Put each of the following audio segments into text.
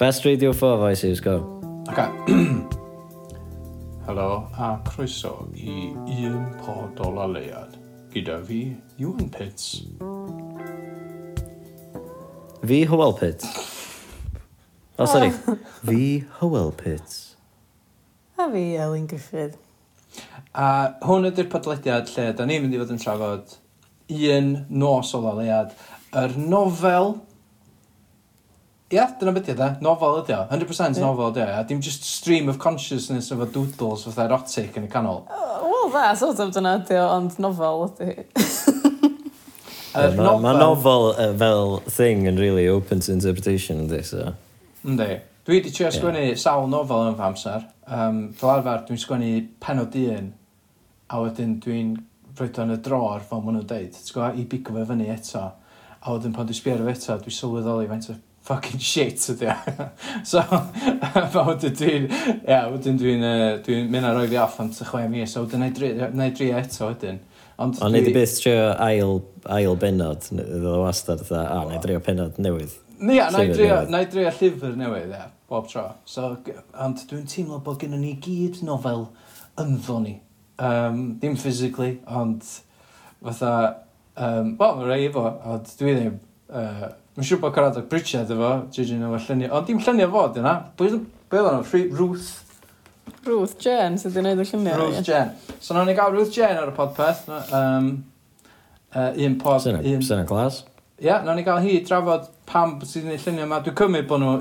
Best Radio 4 voices, go. Ac Helo a croeso i un pod o leiad gyda fi, Ewan Pitts. Fi Howell Pits. Oh, sorry. fi Howell Pits. A fi Elin Griffith. A hwn ydy'r podlediad lle da ni'n mynd i fod yn trafod un nos o ddoliad, yr nofel Ie, yeah, dyna beth ydy. Nofel ydy o. 100% nofel ydy o, ia. Dim just stream of consciousness efo doodles fatha erotic yn y canol. Yy, Wel dda, sort of dyna ydi o, ond nofel ydi. Yr Mae ma nofel uh, fel thing yn really open to interpretation yndi, so. Yndi. Dwi wedi trio sgwennu sawl nofel yn fy amser. Um, fel arfer, dwi'n sgwennu penod un, a wedyn dwi'n rhoi o'n y dror, fel maen nhw'n deud. T'w gwbo, i bigo fe fyny eto. A wedyn pan dwi'n sbio ar y eto, dwi'n sylweddoli faint o fucking shit ydi o. so, fa wedyn dwi'n, ia, yeah, wedyn dwi'n, uh, dwi'n mynd a roi fi off am ty chwe mis, so wedyn na i dri eto wedyn. Ond Ond ni di byth trio ail, ail benod, ddod o wastad, a ah, na i drio penod newydd. Ia, na i drio, na i drio llyfr newydd, ia, bob tro. So, ond dwi'n teimlo bod gen ni gyd nofel ynddo ni. Um, dim physically, ond fatha, um, wel, mae rai efo, ond dwi ddim, uh, Mae'n siŵr bod Caradog Bridget efo, Gigi nhw efo lluniau. Ond dim lluniau fod yna. Be oedd o'n Ruth. Ruth Jane sydd wedi gwneud y lluniau. Ruth Jane. So nawn ni gael Ruth Jane ar y podpeth. Um, uh, un pod... Sy'n un... syna glas. Ie, yeah, nawn ni gael hi drafod pam sydd wedi gwneud lluniau yma. Dwi'n cymryd bod nhw...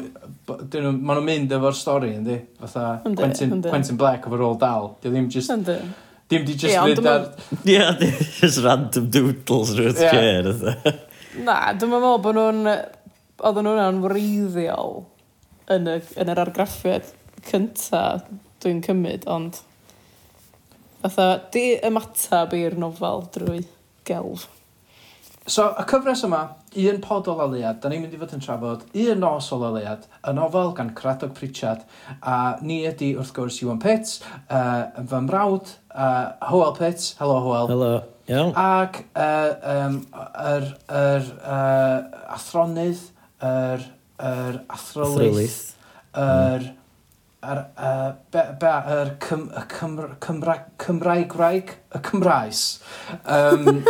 Dyn nhw maen nhw'n mynd efo'r stori, yndi? Fatha Quentin, Quentin Black efo'r ôl dal. Dwi ddim just... Yndi. Dim di just yeah, fynd ar... Ie, yeah, just random doodles Ruth yeah. Jane. Na, dwi'n meddwl bod nhw'n... Oedden nhw'n wreiddiol yn, y, yn yr argraffiad cynta dwi'n cymryd, ond... Fatha, di ymatab i'r nofel drwy gelf. So, y cyfres yma, un pod o laliad, da ni'n mynd i fod yn trafod un nos o laliad, y nofel gan Cradog Pritchard, a ni ydy wrth gwrs Iwan Pitts, uh, fy mrawd, uh, Howell Pitts, helo Howell. Helo. Iawn. Ac yr uh, um, er, er, uh, athronnydd, yr er, athrolyth, yr yr yr Cymraeg Graig, y Cymraes. Um,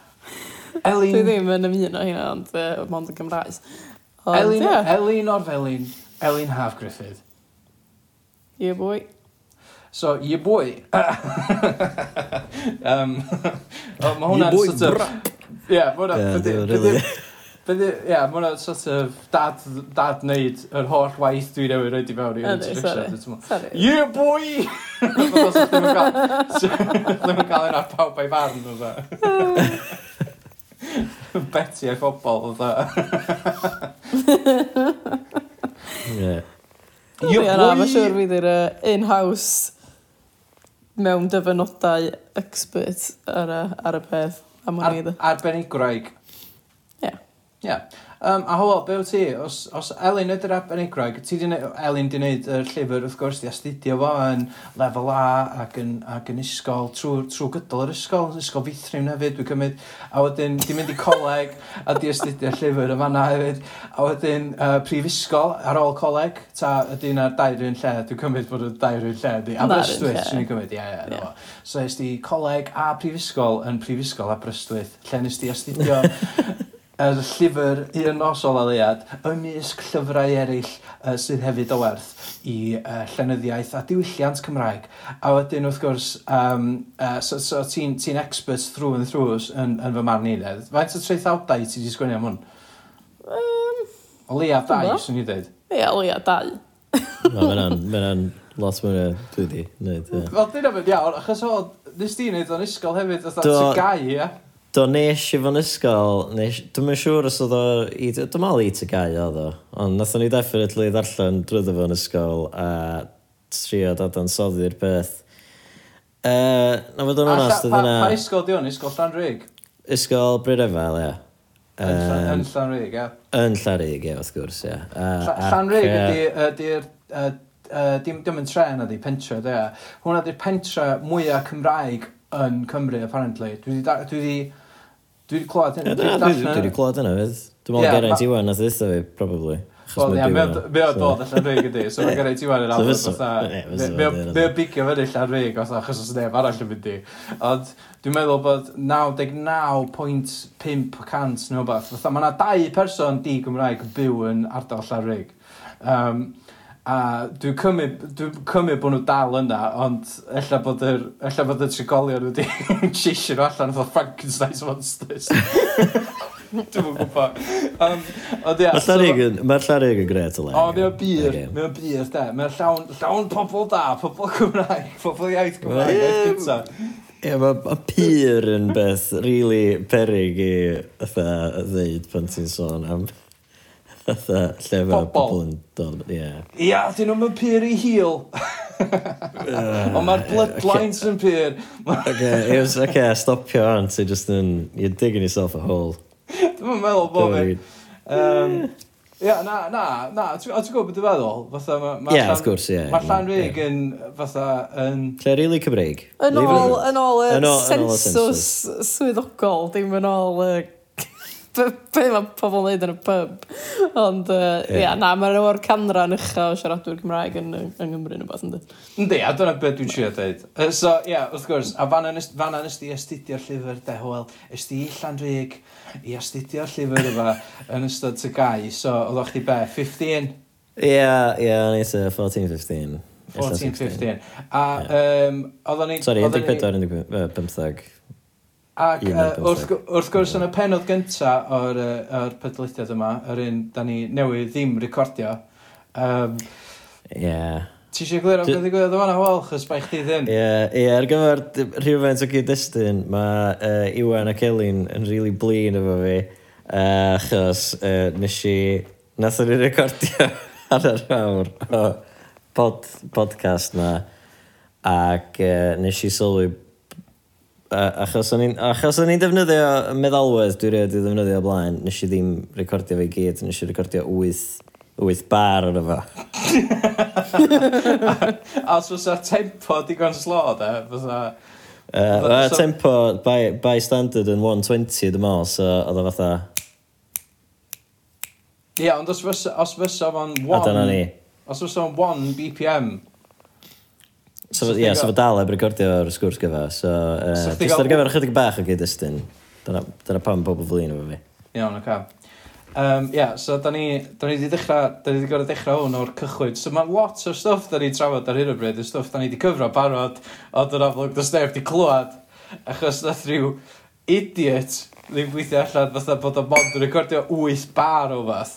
Elin... Dwi ddim yn ymuno hynna, ond uh, mond yn Gymraes. Elin, yeah. Elin Orfelin, Elin Haf Griffith. Yeah, boy. So, ye boy. um, oh, ma hwnna'n boy, sort of... Ie, yeah, mae hwnna'n... Bydde, ie, mae hwnna sort of dad, dad neud yr holl waith dwi newydd roed i mewn i introduction. Sorry. Yeah, boy! Ddim yn cael... Ddim yn cael un pawb a'i farn, oedd Betty a phobl, oedd e. Ie. Ie, na, mae'n siŵr fydd yr in-house mewn dyfynodau expert ar y, ar y peth. Am Ar, arbenigwraig. Ie. Ie. Um, a hywel, be wyt ti? Os os Elin ydy'r arbenigwraig, ti 'di neu- Elin 'di wneud y llyfr wrth gwrs, 'di astudio fo yn lefel A ac yn ac yn ysgol trwy trw gydol yr ysgol, ysgol feithrin hefyd dwi'n cymryd, a wedyn 'di mynd i coleg a 'di astudio llyfr yn fanna hefyd, a wedyn uh, prifysgol ar ôl coleg, ta ydy yna'r dair 'r un lle? Dwi'n cymryd bod y dair 'r un lle ydi Aberystwyth swn i'n cymryd ie, ie, 'na fo. So ys di coleg a prifysgol yn Prifysgol Aberystwyth lle nes di astudio yr llyfr Un Nos o Laliad ymysg llyfrau eraill uh, sydd hefyd o werth i uh, llenyddiaeth a diwylliant Cymraeg. A wedyn wrth gwrs, um, uh, so, so ti'n ti, expert through and through yn, yn fy marn i nedd. Faint o treithawdau ti wedi sgwini am hwn? Um, o leia dau, swn i ddweud. Ie, o leia dau. Mae'n lot mwy na dwi wedi wneud. Wel, dyna fynd iawn, achos o, nes di wneud o'n ysgol hefyd, oedd o'n gau, ie? Do nes i fo'n ysgol, nes, dwi'n mynd siŵr os oedd o, i, dwi'n mal i ty gau oedd o, ond nathon ni definitely ddarllen drwyddo fo'n ysgol a trio dadansoddi'r peth. E, na fod yn onast, oedd yna... Pa ysgol di o'n Ysgol Llanrug? Ysgol Brydefel, ie. Yn Llanrig, ie. Yn Llanrig, ie, wrth gwrs, ie. Llanrig ydy'r dim, dim yn tren ydy, pentre, de. Hwna ydy'r pentre mwyaf Cymraeg yn Cymru, apparently. Dwi wedi Dwi wedi clywed hynny. Dwi wedi clywed hynny, fydd. Dwi'n meddwl Geraint Iwan nath ddeitha fi, probably. Wel, ia, mae o dod allan rhaeg ydy, so mae Geraint Iwan yn amlwg, fatha, mae o bigio fyny allan rhaeg, fatha, achos os neb arall yn mynd i. Ond dwi'n meddwl bod 99.5% neu rhywbeth, fatha, mae yna dau person di Gymraeg yn byw yn ardal allan rhaeg. Um, A dwi'n cymryd, dwi'n cymryd bod nhw dal yna, ond ella bod yr, ella bod y trigolion wedi sisio nhw allan fatha Frankenstein's Monsters. dwi'n mwyn gwybod. Um, ond ia... Mae'r llarig yn, mae'r llarig yn gret o lai. O, mae o'n bir, okay. E. mae o'n bir, de. Mae'n llawn, llawn pobl da, pobl Cymraeg, pobl iaith Cymraeg, iaith gynta. Ie, mae pyr yn beth really perig i ddeud pan ti'n sôn am Fatha, lle fe pobl yn dod, ie. Ia, dyn nhw'n mynd pyr i hil. Ond mae'r bloodlines yn pyr. Oce, it was, oce, stopio an, ti just yn, you're digging yourself a hole. Dwi'n meddwl bod fi. Um, Ia, na, na, na, ti'n gwybod beth dwi'n feddwl? Fatha, mae yeah, wrth gwrs, ie. Mae llan rig yn, fatha, yn... Lle rili Cymreig? Yn ôl, yn ôl y sensws swyddogol, dim yn ôl y be mae pobl yn neud yn y pub. Ond, uh, yeah. yeah, na, mae'n o'r canran ucha o siaradwyr Cymraeg yn, yng Nghymru yn y beth ynddi. Yndi, a dyna beth dwi'n trio dweud. Uh, so, ie, yeah, wrth gwrs, a fan yna nes di astudio'r llyfr Dehwel, ys di Llanrig i astudio'r llyfr yma yn ystod ty gau. So, oedd o'ch di be, 15? Ie, yeah, ie, yeah, o'n i 14, 15. 14, 15. A, yeah. um, oedden ni... Sorry, 14, 15. Ac Un uh, bymtheg. wrth, gw- wrth gwrs yn y penod gynta o'r, uh, o'r podlediad yma, yr un da ni newydd ddim recordio, um, Ie. ti eisiau glir am Dwi- beth i gwybod yma na wel, chys bai chdi ddyn. Ie, ie, ar gyfer d- rhywfaint o gyd-destun, mae uh, Iwan ac Elin yn really blin efo fi, uh, achos uh, nes i, nath o'n i recordio ar yr awr o pod, podcast na, ac uh, nes i sylwi achos o'n i'n achos o'n i'n defnyddio meddalwedd dwi rhaid i ddefnyddio o blaen, nes i ddim recordio fe i gyd, nes i recordio 8, 8 bar ar efo. a os fysa tempo digon slo, de, fysa... Uh, uh, tempo by, by standard yn 120 dim ond, so oedd o fatha... Ie, ond os fysa, os fysa fo'n 1... A dyna ni. Os fysa fo'n 1 BPM, So, so, yeah, so fo dal heb y sgwrs gyfa. So, e, uh, just ar gyfer ychydig bach o gyd-destun. Dyna, dyna pam pobl flin efo fi. Iawn, o'r cap. Um, yeah, so da ni, da ni wedi dechrau, da ni wedi gorau dechrau hwn o'r cychwyn. So mae lot o stwff da ni trafod ar hyn o bryd, y stwff da ni wedi cyfro barod, ond yn amlwg dos neb wedi clywed, achos nath rhyw idiot ddim gweithio allan fatha bod o mod yn recordio 8 bar o fath.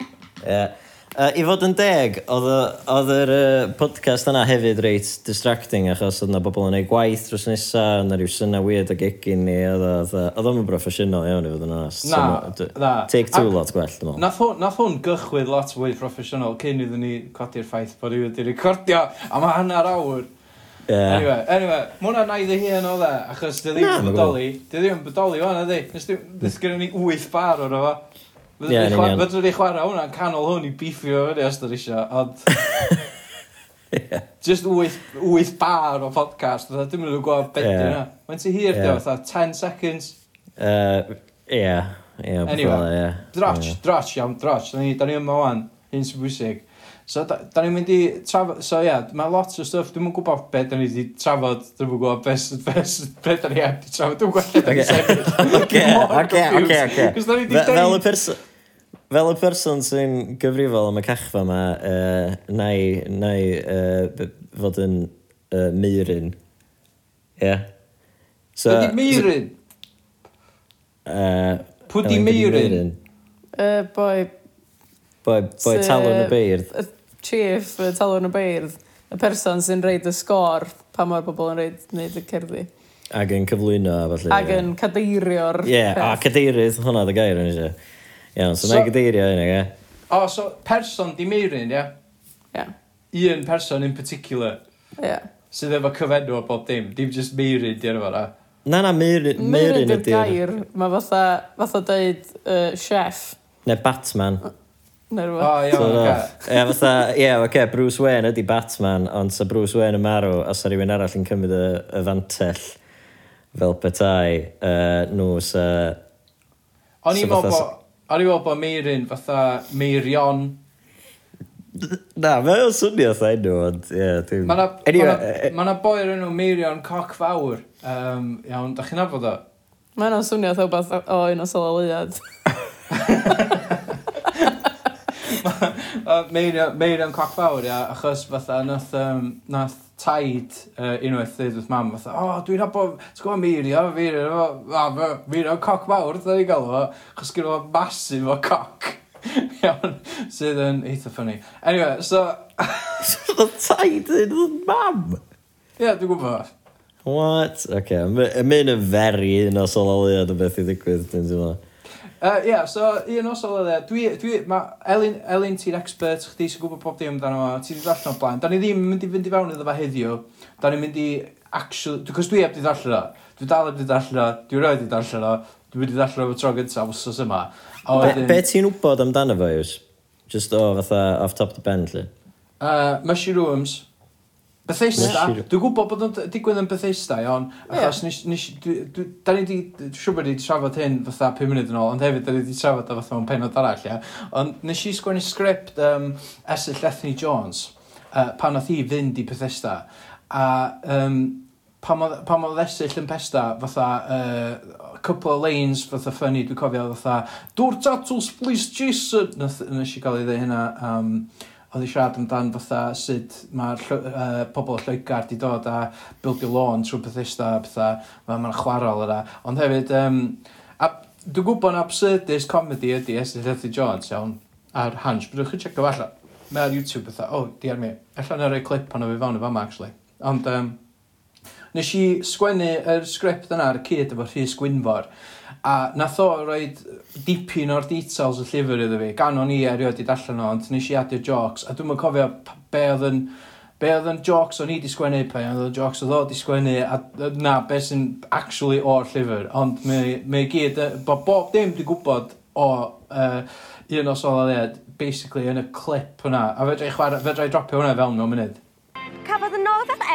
Ie. Yeah. Uh, I fod yn deg, oedd yr uh, podcast yna hefyd reit distracting achos oedd yna bobl yn ei gwaith dros nesa, yna rhyw syna weird ag egin ni, oedd o'n broffesiynol iawn i fod yn onast. Na, so, na. Take two ac, lot gwell, dwi'n meddwl. Nath hwn gychwyd lot fwy proffesiynol cyn iddyn ni codi'r ffaith bod i wedi recordio am hanner awr. Yeah. Anyway, anyway, mae hwnna'n naid ei hun o dde, achos dy ddim yn bodoli, dy ddim yn bodoli o'n ydi, nes gyda ni 8 bar o'r o. Ie, yn union. Fydwn ni chwarae hwnna'n canol hwn i biffio fyny os dyn isio, ond... yeah. Just wyth, wyth bar o podcast, dda dim yn nhw'n gweld beth yeah. yna. Mae'n ti hir, yeah. dda, 10 seconds. Uh, yeah. Yeah, anyway, yeah. Drotch, yeah. drotch, iawn, drotch. Da ni, da ni yma wan, hyn sy'n bwysig. So, da, da ni'n mynd i trafod... So, ie, yeah, mae lot o stuff, dwi'n gwybod beth da ni wedi trafod, dwi'n gwybod beth beth, beth da ni heb wedi trafod, dwi'n gwybod lle da ni sefyll. Oce, oce, oce. Fel y person fel y person sy'n gyfrifol am y cachfa yma, uh, na i, na i uh, fod yn uh, meirin. Ie. Yeah. So, Ydy meirin? Uh, Pwdi meirin? Uh, boi... Boi, boi talon y beirdd. Y chief y talon y beirdd. Y person sy'n reid y sgor pa mor bobl yn reid wneud y cerddi. Ac yn cyflwyno, falle. Ac yn cadeirio'r... Ie, yeah. a cadeirydd, hwnna dy gair yn eisiau. Iawn, so, so na i gydeirio hynny, ie. O, so person di meirin, ia? Ie. Un person in particular. Ie. Sydd efo cyfenw o bob dim. Dim just meirin di arfer, a? Na, na, meirin, meirin ydy'r... gair. Mae fatha, fatha deud uh, chef. Neu Batman. Neu rhywbeth. O, iawn, oce. Ie, fatha, ie, oce, Bruce Wayne ydi Batman, ond sa Bruce Wayne yn marw, os sa rhywun arall yn cymryd y, y fantell fel petai, uh, nhw sa... O'n i'n meddwl bod... O'n i meddwl bod Meirin fatha Meirion. Na, mae o'n swnio fatha enw, ond ie, dwi'n... Mae yna anyway, ma e, e- ma boi o'r enw Meirion Coc Fawr. Um, iawn, da chi'n nabod o? Mae o'n swnio fatha beth o un o sololiad. Meirion Coc Fawr, ia, achos fatha nath, um, nath taid uh, unwaith ddweud wrth mam, fatha, o, oh, dwi'n abo, ti'n gwybod Meirio, Meirio, o, Meirio coc fawr, dda ni'n gael o, chos gyda fo masif o coc. Iawn, sydd yn eitha ffynnu. Anyway, so... so taid yn wrth mam? Ie, yeah, dwi'n gwybod. What? Oce, okay. mae'n feri un o sololiad o beth i ddigwydd, dwi'n teimlo. Uh, yeah, so un os oedd e, dwi, dwi, ma, Elin, Elin ti'n expert, chdi sy'n gwybod pob dim amdano fo, ti wedi ddarllen o blaen. Da ni ddim yn mynd i fynd i fewn iddo fe heddiw, da ni'n mynd i actual, cos dwi heb di ddarllen o, dwi dal heb di darllen o, dwi roed di darllen o, dwi wedi darllen o fy tro gyntaf wsos yma. A wedyn... Be, be ti'n wybod amdano fo, Iws? Just o, oh, fatha, off top the bend, lle? Uh, mushrooms. Bethesda, dwi'n gwybod bod o'n digwydd yn Bethesda, iawn, achos nes, nes, dwi, dwi, da ni di, dwi'n siŵr bod ni wedi trafod hyn fatha 5 munud yn ôl, ond hefyd da ni wedi trafod o fatha mewn penod arall, ia. Ond nes i sgwennu sgript um, Esau Lethny Jones, uh, pan oedd hi fynd i Bethesda, a um, pan oedd esill yn pesta, fatha, uh, couple of lanes, fatha funny, dwi'n cofio, fatha, dŵr tatws, please Jason, nes i gael ei ddeu hynna, um, oedd i siarad amdan fatha sut mae'r uh, pobl o Lloegar di dod a bildio lôn trwy Bethesda a pethau, mae'n ma chwarael yna. Ond hefyd, um, a dwi'n gwybod na absurdist comedy ydy Esther Hethy Jones iawn, a'r Hans, byddwch chi'n checio falla. Mae ar YouTube pethau, o, oh, di ar mi, allan ar ei clip pan o fi fewn i fama, actually. Ond, um, nes i sgwennu yr sgript yna ar y cyd efo Rhys Gwynfor, a nath o roed dipyn o'r details y llyfr iddo fi, gan o'n i erioed i darllen o, ond nes i adio jokes, a dwi'n cofio be oedd yn be oedd yn jokes o'n i di sgwennu, pe oedd yn jokes oedd o di sgwennu, a na, be sy'n actually o'r llyfr, ond mae, mae gyd, bo, bob dim di gwybod o uh, un o sololiad, basically yn y clip hwnna, a fedra i, chwarae, fedra i dropio hwnna fewn mewn munud. Cafodd yn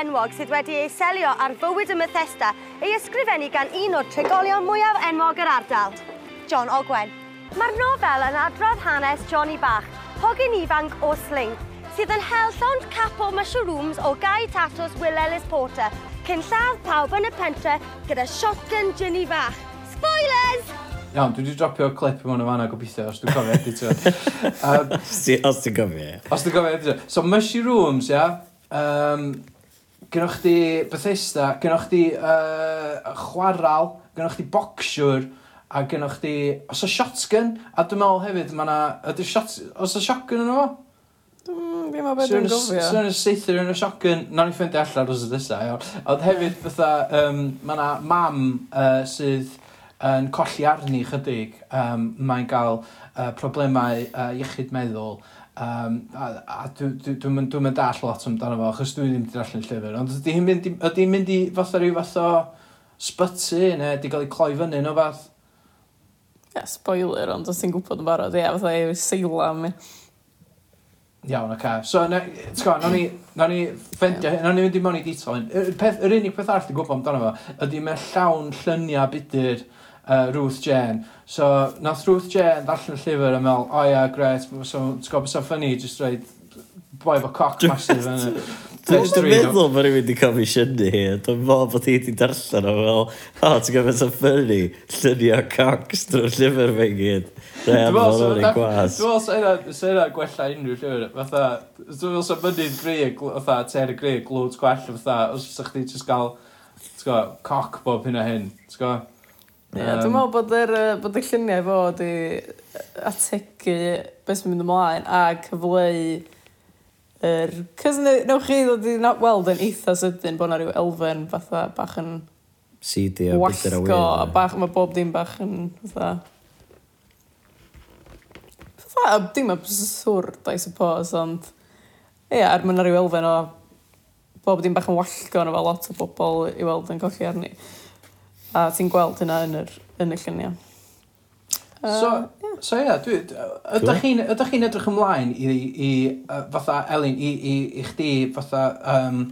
enwog sydd wedi ei selio ar fywyd y Methesda ei ysgrifennu gan un o'r trigolion mwyaf enwog yr ardal, John Ogwen. Mae'r nofel yn adrodd hanes Johnny Bach, hogyn ifanc o Sling, sydd yn hel llond capo mushrooms o Guy Tatos Will Ellis Porter, cyn lladd pawb yn y pentre gyda shotgun Ginny Bach. Spoilers! Iawn, dwi wedi dropio clip mewn y fanna gobeithio os dwi'n cofio editio. um, os ti'n cofio. Os dwi'n cofio editio. So, mushrooms, ia. Yeah? Um, gynnwch chi Bethesda, gynnwch chi uh, chwaral, gynnwch chi bocsiwr, a gynnwch chi... Os o shotgun, a dwi'n meddwl hefyd, mae yna... Ydy'r shot... Os o shotgun yn o? Mm, fi'n meddwl beth dwi'n gofio. Swn yn seithio yn y shotgun, na'n i ffeindio allan os ydy chi, iawn. Ond hefyd, fatha, um, mae yna mam uh, sydd yn colli arni chydig, um, mae'n cael uh, problemau uh, iechyd meddwl, Um, a, a dwi'n dwi, dwi, dwi, dwi dall lot amdano fo, achos dwi ddim wedi darllen llyfr, ond ydy hi'n mynd, ydy hi'n mynd i fatha rhyw fath o sbyty, neu wedi cael ei cloi fyny no fath? Ie, yeah, spoiler, ond os ti'n gwybod yn barod, ie, fatha ei seilam. Iawn, oce. Okay. So, t'go, nawn ni, nawn ni ffendio, nawn ni mynd i mewn i detail. Yr, peth, yr unig peth arall ti'n gwybod amdano fo, ydy mae llawn lluniau budur uh, Ruth Jane. So, nath Ruth Jane ddarllen y llyfr a meddwl, o oh, yeah, gret, so, ti'n gwybod beth ffynnu, just roed boi fo coc massive yn y... Dwi'n meddwl bod rhywun wedi comisiynu hi, dwi'n meddwl bod hi wedi darllen o fel, o, ti'n gwybod beth ffynnu, llunio cocs drwy'r llyfr fe gyd. Dwi'n meddwl bod gwas. Dwi'n meddwl sy'n yna gwella unrhyw llyfr, fatha, dwi'n meddwl sy'n mynd i'n grig, fatha, ter y grig, glwt gwell, fatha, os ydych chi just gael, ti'n gwybod, coc bob hyn a hyn, ti'n gwybod? Yeah, dwi'n meddwl bod, er, bod y lluniau fo wedi ategu beth sy'n mynd ymlaen a cyfleu yr... Er, Cys newch chi ddod i weld yn eitha sydyn bod na rhyw elfen fatha bach yn... CD a bythyr a wir. a bach, mae bob dim bach yn fatha... Fatha, dim absurd, I suppose, ond... Ie, yeah, er mae na rhyw elfen o bob dim bach yn wallgo yna fel lot o bobl i weld yn colli arni. A ti'n gweld hynna yn, yr, yn y lluniau. Uh, so, yeah. so yeah, dwi, ydych chi'n chi edrych ymlaen i, i uh, fatha, Elin, i, i, i chdi fatha, um,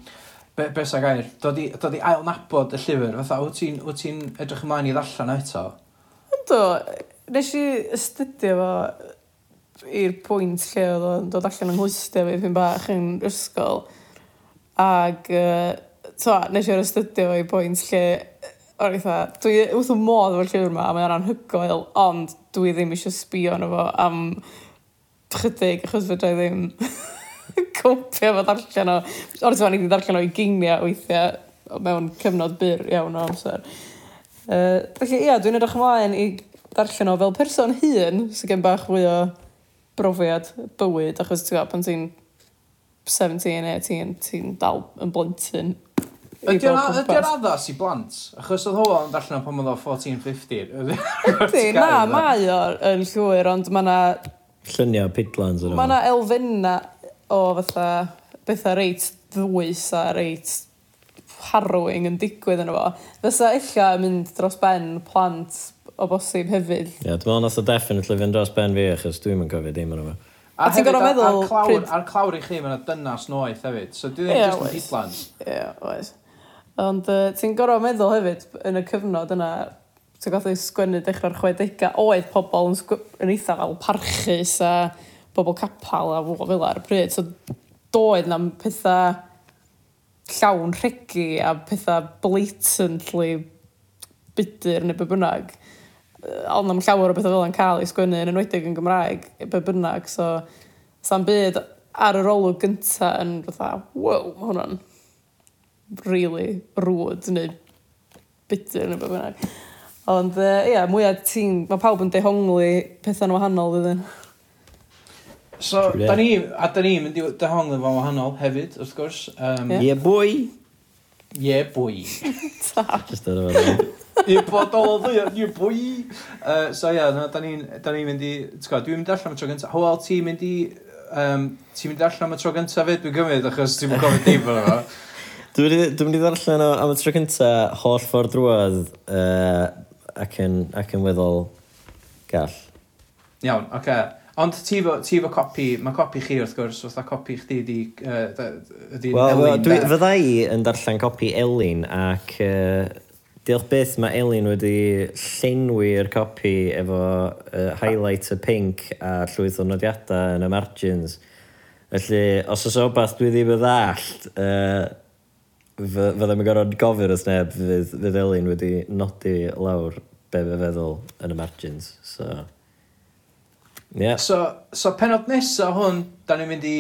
be, be sa gair, dod i, dod i ail nabod y llyfr, fatha, wyt ti'n ti edrych ymlaen i ddarllen eto? Ynddo, nes i ystydio fo i'r pwynt lle oedd o'n dod allan yng Nghwystio fi fi'n bach yn ysgol. Ac, uh, to, nes i'r astudio fo i'r pwynt lle o'r eitha, dwi wrth o modd efo'r llyfr yma, mae'n anhygoel, ond dwi ddim eisiau sbio yno fo am chydig, achos fydra i ddim cwpio fo darllen o. O'r tyfa, ni wedi darllen o i geiniau weithiau mewn cyfnod byr iawn o amser. Uh, felly, ia, dwi'n edrych ymlaen i darllen o fel person hun, sy'n gen bach fwy o brofiad bywyd, achos ti'n gwybod, pan ti'n 17, 18, ti'n dal yn blentyn Ydy o'n addas i blant? Achos oedd hwyl yn darllen o pan oedd o 1450. Ydy, na, mae o yn llwyr, ond mae yna... Lluniau pidlans yn yma. Mae yna elfenna o fatha bethau reit ddwys a reit harrowing yn digwydd yn fo. Fysa illa yn mynd dros ben plant o bosib hefyd. Ie, yeah, dwi'n meddwl nath o definitely fynd dros ben fi achos dwi'n mynd cofio dim yn efo. A, a ti'n gorfod meddwl... Ar, clawr, pryd... ar clawr i chi, mae yna dynas noeth hefyd. So dwi ddim yeah, just yn pidlans. Ie, yeah, oes. Ond uh, ti'n gorfod meddwl hefyd yn y cyfnod yna, ti'n gothu sgwennu dechrau'r 60 oedd pobl yn, yn eitha fel parchus a bobl capal a fwy fel ar y pryd. So doedd na pethau llawn rhegi a pethau blatantly bydyr neu be bynnag. Ond am llawer o bethau fel yn cael ei sgwennu yn enwedig yn Gymraeg, be bynnag. So, sa'n byd ar yr olwg gynta yn fatha, wow, mae hwnna'n really rwyd neu bitter neu beth bynnag. Ond ie, uh, yeah, mwyaf ti'n... Mae pawb yn dehongli pethau'n wahanol iddyn. So, da ni, a da ni'n mynd i dehongli fo'n wahanol hefyd, wrth gwrs. Um, yeah. yeah, boy. Yeah, boy. Just ar yma. I bod o ddwy, yeah, boy. Uh, so, ie, yeah, no, da ni'n ni mynd i... Dwi'n mynd allan am y tro gyntaf. Hwyl, ti'n mynd i... Um, ti'n mynd allan am y tro gyntaf fyd, dwi'n gymryd, achos ti'n mynd gofyn dim o'n Dwi'n mynd i ddarllen o am y tro cynta holl ffordd drwodd uh, ac, yn, ac yn weddol gall. Iawn, oce. Okay. Ond ti fo, ti fo copi, mae copi chi wrth gwrs, fatha copi chdi di, uh, di well, Elin. Well, dwi, fydda i yn darllen copi Elin ac uh, diolch beth mae Elin wedi llenwi'r copi efo uh, highlighter pink a llwyth o nodiadau yn y margins. Felly, os oes o beth dwi ddim yn ddallt, uh, Fyddai'n mynd gorfod gofyn os neb fydd, fydd Elin wedi nodi lawr be fe feddwl yn y margins. So, yeah. so, so penod nesa hwn, da ni'n mynd i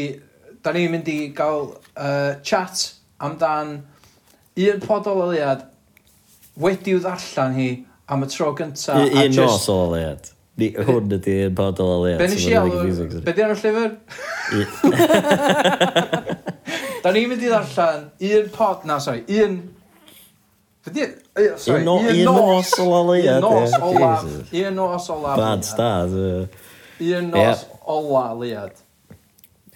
da ni'n mynd i gael uh, chat amdan un pod o leliad wedi'w ddarllan hi am y tro gyntaf. Un nos o leliad. Hwn ydy un pod o leliad. Be nes i alw? Be di ar y llyfr? Da ni'n mynd i ddarllen un pod... Na, sorry, un... Be di... yy, Sori, Un no- un nos o leia, Un nos ie, olaf. Jesus. Un nos olaf. Bad leia. start. yy. Un nos Ie. ola liad.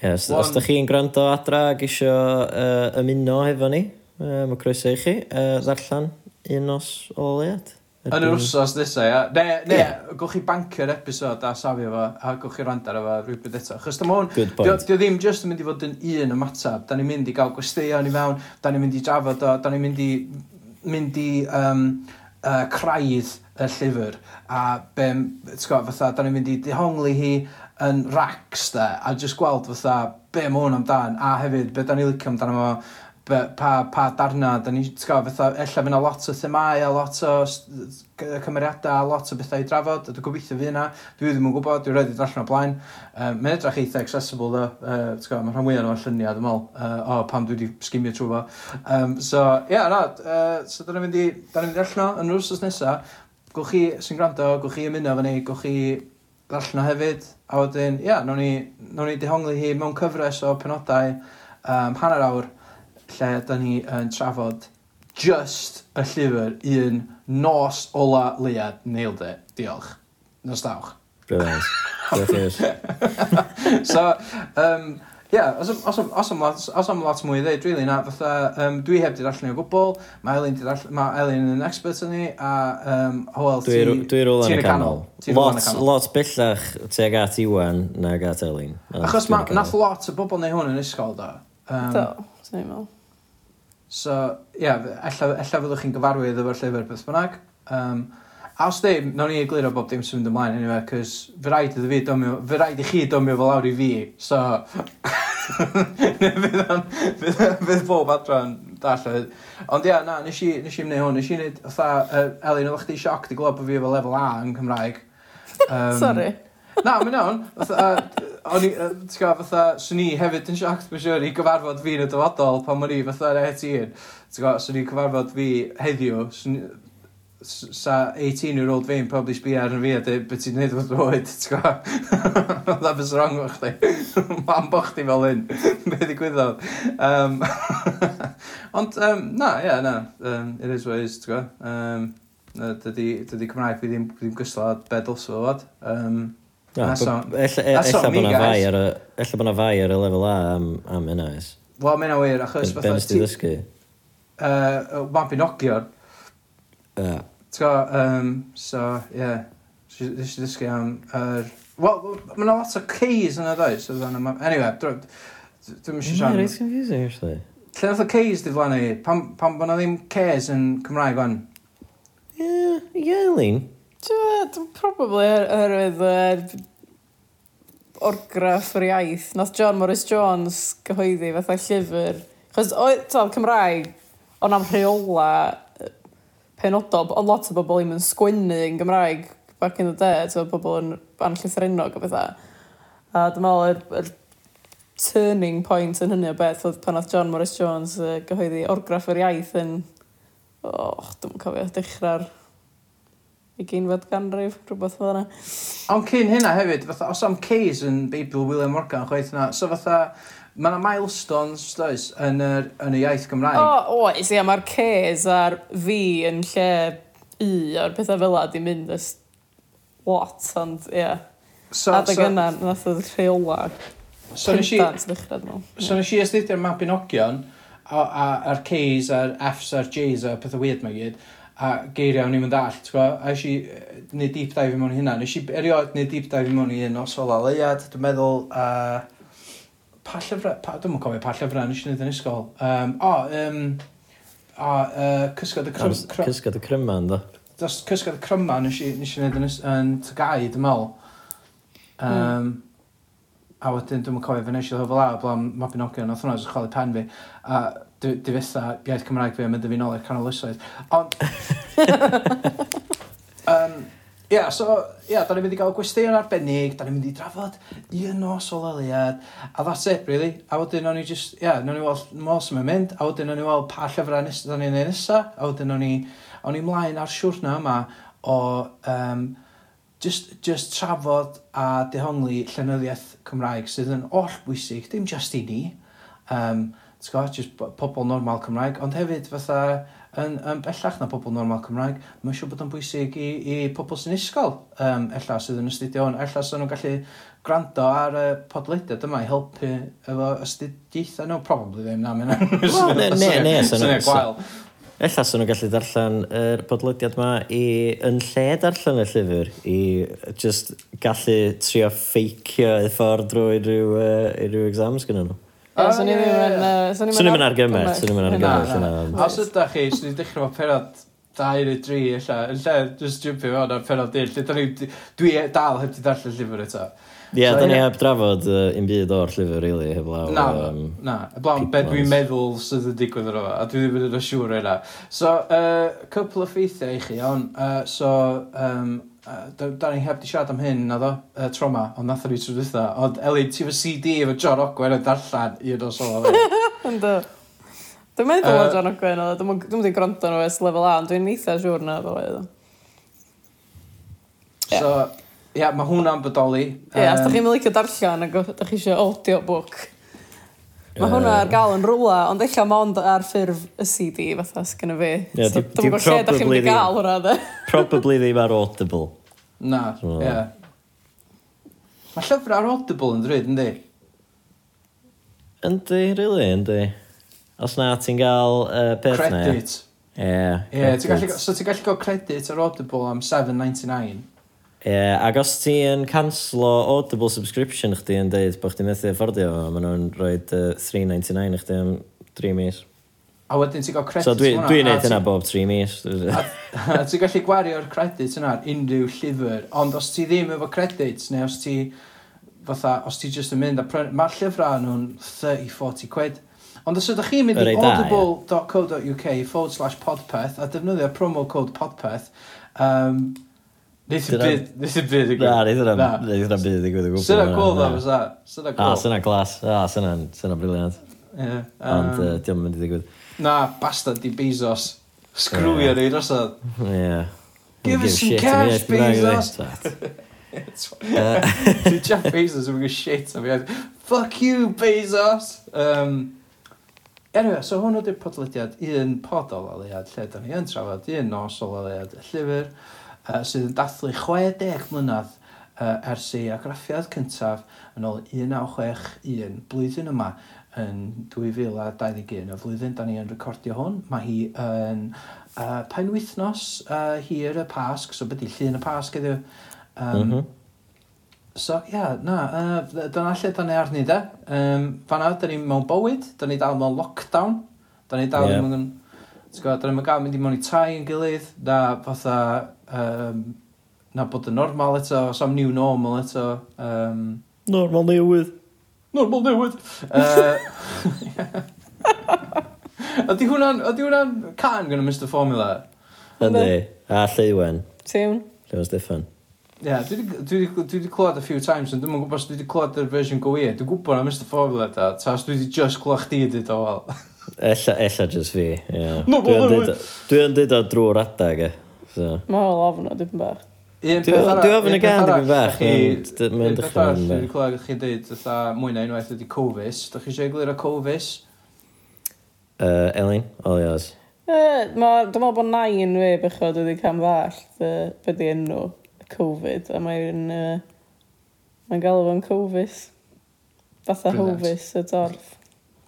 Ie, Os os da chi'n gwrando adra ac isio uh, ymuno hefo ni, uh, mae croeso i chi, uh, ddarllen un nos o leiad. Yn yr wsos nesa, ia. Ne, ne, yeah. gwch chi bancio'r episod a safio fo, a gwch chi rand ar efo rhywbeth eto. Chos dyma hwn, dio ddim just yn mynd i fod yn un ymateb. Da ni'n mynd i gael gwesteion i mewn, da ni'n mynd i drafod o, da ni'n mynd i, mynd i um, uh, craidd y llyfr. A, be, go, fatha, da ni'n mynd i dehongli hi yn racs da, a just gweld fatha be mae hwn amdan, a hefyd be da ni'n licio amdano fo, pa, pa darna, da ni, ti'n gwybod, fatha, ella fyna lot o themau, a lot o cymeriadau, a lot o bethau i drafod, a dwi'n gobeithio fi yna, dwi ddim yn gwybod, dwi'n rhaid i drallan o blaen. Um, Mae'n edrych eitha accessible, dda, uh, ti'n gwybod, mae'n rhan mwyaf o'r lluniau, dwi'n meddwl, uh, o, pam dwi wedi sgimio trwy fo. Um, so, ie, yeah, na, uh, so da ni'n mynd i, da ni'n mynd i allan yn yr wrsos nesaf, gwch chi sy'n gwrando, gwch chi ymuno fan ni, gwch chi allan hefyd, a wedyn, ie, yeah, nawn ni, nawn ni dehongli hi mewn cyfres o penodau um, hanner awr, lle da ni yn trafod just y llyfr un Nos Ola Leuad. Nailed it. Diolch. Nos dawch. Brilliant. so, um, Ie, yeah, os, os, os, am lot, os am lot mwy i ddeud, really, na, fatha, um, dwi heb di darllen o gwbl, mae Elin, darll, mae Elin yn expert yn ni, a, um, wel, ti... Dwi rôl yn y canol. Lot, lot bellach tuag at Iwan na at Elin. Achos ma, nath lot o bobl neu hwn yn ysgol, da. Um, do. Swn i'n meddwl. So, ie, yeah, ella, ella fyddwch chi'n gyfarwydd efo'r llyfr beth bynnag. Um, a os ddim, nawn ni egluro bob dim sy'n mynd ymlaen, anyway, cys fy rhaid iddo fi domio, fy rhaid i chi domio fel awr i fi, so... fydd o'n, fydd bob adran darllen. Ond ia, na, nes i, nes i wneud hwn, nes i wneud, fatha, uh, Elin, oedd chdi sioc di glwb bod fi efo lefel A yn Cymraeg. Um, Sorry. Na, mae'n iawn. Fatha, o'n i, yy, ti'n gwybod, fatha, swn i hefyd yn shocked, mae'n siŵr, i gyfarfod fi yn y dyfodol pan o'n i fatha yn e 18. Ti'n gwybod, swn i cyfarfod fi heddiw, swn i- s- sa 18-year-old fi'n probably sbio ar fi a dweud beth ti'n gwneud o'r bywyd, ti'n gwybod? Dda bys wrong o chdi. Mam bo chdi fel hyn. Be ddigwyddodd? Um, ond, um, na, ie, yeah, na. Um, it is what it is, ti'n gwybod? Um, na, dydy, dydy Cymraeg fi ddim, ddim gyslo be dylsio fod. Um, Ella bod yna fai ar y... Ella bod yna fai ar y lefel A am, am yna oes. Wel, mae'n yna wir, achos... Ben nes ti ddysgu? Uh, Wan Pinogion. Yeah. T'go, um, so, ie. Yeah. Nes i ddysgu am... Er... Wel, mae yna lot o keys yna, does? Anyway, dwi'n mysio siarad... Mae'n confusing, actually. Lle nath o keys di flaen i? Pam, pam bod na ddim Cs yn Cymraeg o'n? Ie, yeah, Elin. Dwi'n probably oherwydd er, orgraff yr iaith. Nath John Morris Jones gyhoeddi fatha llyfr. Chos oedd Cymraeg, ond am rheola penodol, ond lot o bobl ddim yn sgwennu yn Gymraeg back in the day, so bobl yn anllythrennog o bethau. A dwi'n meddwl, yr, yr turning point yn hynny o beth oedd pan oedd John Morris Jones uh, gyhoeddi orgraff yr iaith yn... Och, dwi'n cofio, dechrau'r y geinfod ganrif, rhywbeth fel yna. Ond cyn hynna hefyd, fatha, os am C's yn Beibl William Morgan chwaith yna, so fatha, mae yna milestones, does, yn, yr, yn y iaith Gymraeg. O, oh, oes, ia, mae'r C's a'r V yn lle I o'r pethau fel yna di mynd ys lot, ond, ie. Yeah. So, Adeg so, yna, nath oedd rheola. So nes i... Dechrau, so nes i astudio'r Mabinogion, a'r C's a'r F's a'r J's a'r pethau weird mae gyd a geiriau o'n i'n mynd all, ti'n gwbod? A eisiau uh, neud deep dive i mewn hynna. Nes i erioed neud deep dive i mewn i un o sola leiad, dwi'n meddwl, a... Uh, pa llyfrau, pa, dwi'n cofio pa llyfrau nes i neud yn ysgol. Um, o, um, a, uh, cysgod y crym... Cysgod y cryman, do. Dos cysgod y cryman nes i, nes i wneud yn, yn tygau, dwi'n meddwl. Um, mm. A wedyn, dwi'n cofio fe nes i ddod fel a, bla'n mabinogion, oedd hwnna, dwi'n chwalu pen fi. A difetha iaith Cymraeg fi am mynd i fi nôl i'r canol ysoedd. Ond... um, Ia, yeah, so, ia, yeah, da ni'n mynd i gael gwestiwn arbennig, da ni'n mynd i drafod un nos o leliad, a that's it, really. A wedyn o'n i just, ia, yeah, o'n i weld mos sy'n mynd, a wedyn o'n i weld pa llyfrau nes, da ni'n neud nesa, a wedyn o'n i, o'n i mlaen ar siwrna yma o, um, just, just trafod a dehongli llenyddiaeth Cymraeg sydd yn oll bwysig, dim just i ni. Um, gwybod, just pobl normal Cymraeg, ond hefyd fatha yn, yn bellach na pobl normal Cymraeg, mae'n siŵr bod yn bwysig i, i pobl sy'n isgol, um, ella sydd yn astudio hwn, ella sydd nhw'n gallu gwrando ar y podleidiad yma i helpu efo astudiaethau nhw, probably ddim na, mae'n well, ne, ne, ne, syniad gwael. Ella sy'n nhw'n gallu darllen yr podlediad yma i, yn lle darllen y llyfr i just gallu trio ffeicio i ffordd drwy rhyw, uh, rhyw exams gyda nhw. O, swn i ddim yn... Swn i'm yn argymell, swn i'm yn argymell yna. Os ydych chi, swn i'n dechrau fo perod 2 neu 3 illa, yn lle just jumpio fewn ar penod 1, lle ni, dwi e- dal heb di darllen llyfr eto. Ie, yeah, so, da ni heb drafod uh, un byd o'r llyfr, really, heb law. Na, um, na, heblaw, be dwi'n meddwl sydd yn digwydd ar a dwi ddim yn yn siŵr yna. So, uh, couple o ffeithiau i chi, on, uh, so, um, Uh, da ni heb di siarad am hyn, na ddo, uh, tro ond nath ni trwy dwytha. Ond Elin, ti fy CD efo John Ogwen yn darllen un o sôn o Ynddo. Dwi'n meddwl o John Ogwen, dwi'n mynd i'n gwrando nhw es lefel A, ond dwi'n eitha siwr na fel oedd. So, ia, yeah, mae hwnna'n bodoli. Ie, yeah, um, os da chi'n mynd licio darllen, ac da chi eisiau audiobook. Mae hwnna ar gael yn rwla, ond eich am ond ar ffurf y CD, fatha sgynna fi. Yeah, so, Dwi'n gwybod lle da chi'n mynd i gael hwnna, dde. Probably ddim ar Audible. Na, ie. So, yeah. Mae llyfr ar Audible yn drwyd, yndi? Yndi, really, yndi. Os na, ti'n gael uh, peth Credit. Ie. Yeah, yeah, so ti'n gallu cael credit ar Audible am 7.99. Ie, yeah, ac os ti'n yn canslo Audible subscription chdi yn deud bod chdi'n methu affordio fo, maen nhw'n rhoi uh, 3.99 i chdi am 3 mis. A wedyn ti'n cael credits so dwi, hwnna. Dwi'n neud hynna bob 3 mis. a ti'n gallu gwario'r credits yna ar unrhyw llyfr, ond os ti ddim efo credits, neu os ti fatha, os ti just yn mynd a prynu, mae'r llyfrau nhw'n 30-40 quid. Ond os ydych chi'n mynd i audible.co.uk forward slash podpeth a defnyddio promo code podpeth, um, Nes i byd, nes i byd i gwybod. Na, nes i'n byd i gwybod. Syna cool dda, fysa. Syna ah, cool. A, syna glas. A, syna'n syna briliant. Yeah, um, Ond uh, diolch yn mynd i ddigwydd. Na, bastard di Bezos. Screwio yeah. ni drosodd. Ie. Give us some cash, Bezos. Dwi'n Jeff Bezos yn mynd shit am iaith. Fuck you, Bezos! Um, anyway, so hwn ydy'r podlediad un pod o loliad, lle da ni yn trafod, un nos o loliad, llyfr uh, sydd yn dathlu 60 mlynedd uh, ers ei agraffiad cyntaf yn ôl 1961 blwyddyn yma yn 2021 y flwyddyn da ni yn recordio hwn. Mae hi yn uh, penwythnos uh, hir y Pasg, so byddu llun y Pasg ydyw. Um, mm -hmm. So, ia, yeah, na, uh, dyna lle da ni arni, de. Um, fanna, da ni mewn bywyd, da ni dal mewn lockdown, da ni dal yeah. mewn T'gwbod, dan ni'm yn gael mynd i mewn i tai yn gilydd, na fatha, um, na bod yn normal eto, sa'm new normal eto, Um, Normal newydd. Normal newydd! uh, Ydy hwnna'n, ydy hwnna'n can gan y Mr Formula? Yndi, a Llywen. Tiwn. Llywen Steffan. Ie, yeah, dwi wedi clywed a few times, ond dwi'n yn gwybod os dwi wedi clywed yr version go wir. Dwi'n gwybod na Mr Formula da, ta os dwi wedi just clywed chdi dweud o wel. Ella, ella just fi, ie. Yeah. No, dwi yn dweud o drwy'r adag, e. So. Mae hwnna'n ofn o dipyn bach. Dwi ofn y gan dipyn bach. Mae'n dechrau. yn bach. dwi'n clywed chi dweud, dda mwy na unwaith ydi Covis. Da chi eisiau eglur o Covis? Uh, Elin, all yours. Dwi'n meddwl bod nain fi bychod wedi cam ddallt beth di enw Covid, a mae'n uh, mae galw fo'n Covis. Fatha Hovis y dorf.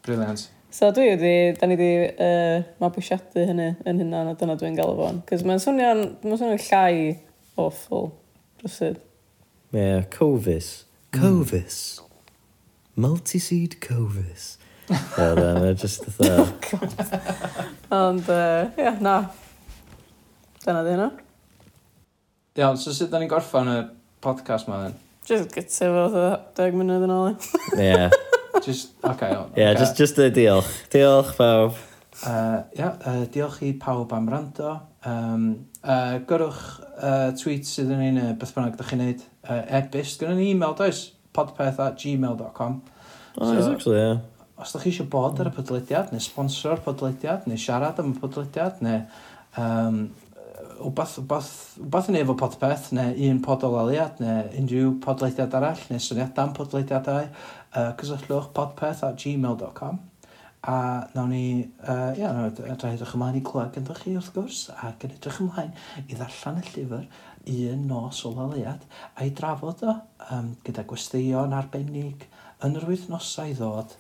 Brilliant. So dwi wedi, da ni wedi uh, mabwysiadu hynny yn hynna, a dyna dwi'n gael fo'n. Cos mae'n swnio'n mae'n swnio'n llai awful, rwysydd. Ie, yeah, Covis. Covis. Mm. Multiseed Covis. Ie, yeah, mae'n just the third. Oh, Ond, ie, uh, na. Dyna di hynna. Iawn, so sut da ni'n gorffan y podcast ma, then? Just gyda fo, 10 munud yn ôl. Ie. Just, okay, on, yeah, okay. just, just a diolch. Diolch pawb. Uh, yeah, uh, diolch i pawb am rando. Um, uh, gyrwch uh, tweet sydd yn un uh, beth bynnag ydych chi'n neud. Uh, Ebyst, gynnu ni e-mail does, podpeth at gmail.com. Oh, so, actually, yeah. Os ydych chi eisiau bod ar y podlediad, neu sponsor podlediad, neu siarad am y podlediad, neu um, wbath, wbath, wbath yn efo podpeth, neu un pod o laliad, neu unrhyw podlediad arall, neu syniadau am podlediadau, uh, cysylltwch podpeth at gmail.com a nawn ni, uh, ia, nawn ni edrych ymlaen i clywed gyda chi wrth gwrs ac yn edrych ymlaen i ddarllen y llyfr un nos o laliad a'i drafod o um, gyda gwesteion arbennig yn yr wythnosau ddod.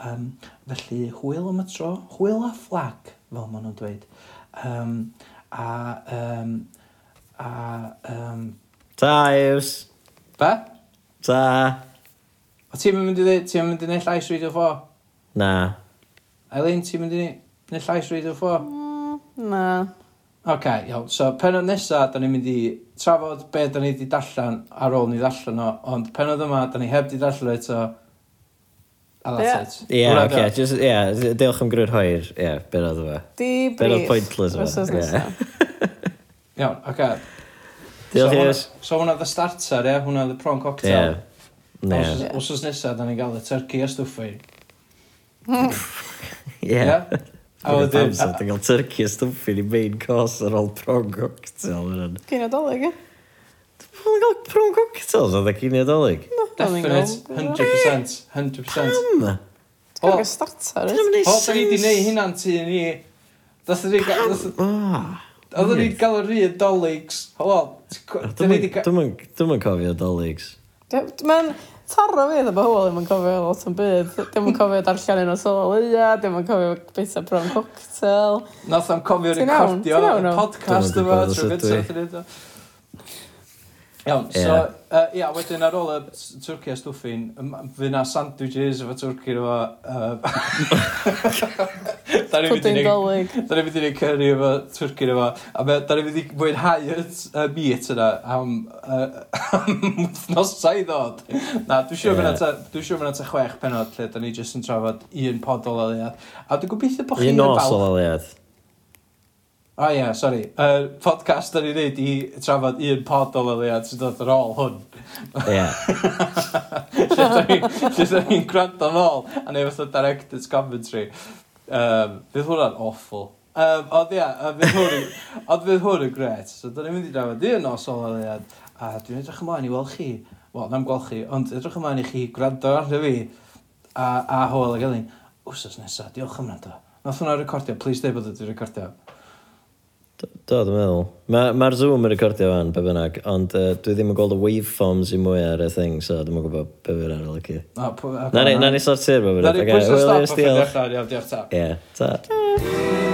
Um, felly hwyl am y tro, hwyl a fflag fel maen nhw'n dweud. Um, a, um, a, um... Ta, Iws. Be? Ta. O ti'n mynd i ddweud, ti'n mynd i wneud llais Radio 4? Na. Eileen, ti'n mynd i wneud llais Radio 4? Mm, na. Ok, iawn. So, penod nesa, da ni'n mynd i trafod be da ni wedi darllen ar ôl ni ddarllen o, ond penod yma, da ni heb di darllen eto. A that's it. Ie, yeah, oce, okay. just, yeah, diolch am gryd hwyr, ie, yeah, ben oedd yma. Di brief. Ben oedd pointless yma. Iawn, oce. Diolch, Ies. So, hwnna the starter, ie, yeah? hwnna the prawn cocktail. Yeah. Os- Os nesaf, da ni'n gael y turkey a stwffi. Ie. A wedyn... Da gael turkey a stwffi ni main course ar ôl prawn cocktail. Cyn adolyg, e? Dwi'n gael prawn cocktails oedd y cyn adolyg. Definite, 100%. 100%. Pam? Dwi'n gael oh. starter. Dwi'n gwneud sens. O, da ni wedi gwneud hynna'n tu ni. Pam? Oedden ni'n gael yr un doligs. Helo, dwi'n... mynd cofio dolygs. Mae'n taro fi efo bobl ddim yn cofio lot o'n byd. Dim yn cofio darllen un o solia, dim yn cofio beth o bron cocktail. Nath am cofio recordio y podcast yma trwy gyntaf. Iawn, so, Ie. uh, ia, wedyn ar ôl y s- twrci a stwffin, ym- fy na sandwiches efo twrci efo... Uh, da ni'n mynd i Pwdyn neud... dolyg. Da ni'n mynd i neud curry efo twrci efo. A me, da ni'n mynd i mwynhau y t- y meat yna am, uh, am wythnosau i ddod. Na, dwi'n siŵr Ie. yeah. dwi siŵr fyna ta chwech penod lle da ni jyst yn trafod un pod o leliad. A dwi'n gobeithio bod chi'n Un nos o ddaliad. O oh, ie, yeah, sori. Yr uh, podcast da ni'n neud i trafod un pod o leliad sy'n dod ar ôl hwn. Ie. Yeah. Lle da ni'n gwrando yn ôl, a neu fatha director's commentary. Um, fydd hwnna'n awful. Um, ond ia, fydd hwn, ond fydd hwn yn gret. So, da ni'n mynd i drafod un os o leliad, a dwi'n edrych ymlaen i weld chi. Wel, na'm gweld chi, ond edrych ymlaen i chi gwrando arno fi a, a hwyl ag elin. Wsos nesaf, diolch am rando. Nath hwnna recordio, please dweud bod ydy'n recordio. Do, dwi'n meddwl. Mae'r ma Zoom yn recordio fan, pe bynnag, ond uh, dwi ddim yn gweld y waveforms i mwy ar y thing, so dwi'n gwybod pe fyr ar y lygu. Na ni sortir, pe fyr. Na ni pwysio stop o ffynu allan, iawn, diolch ta. Ie, ta.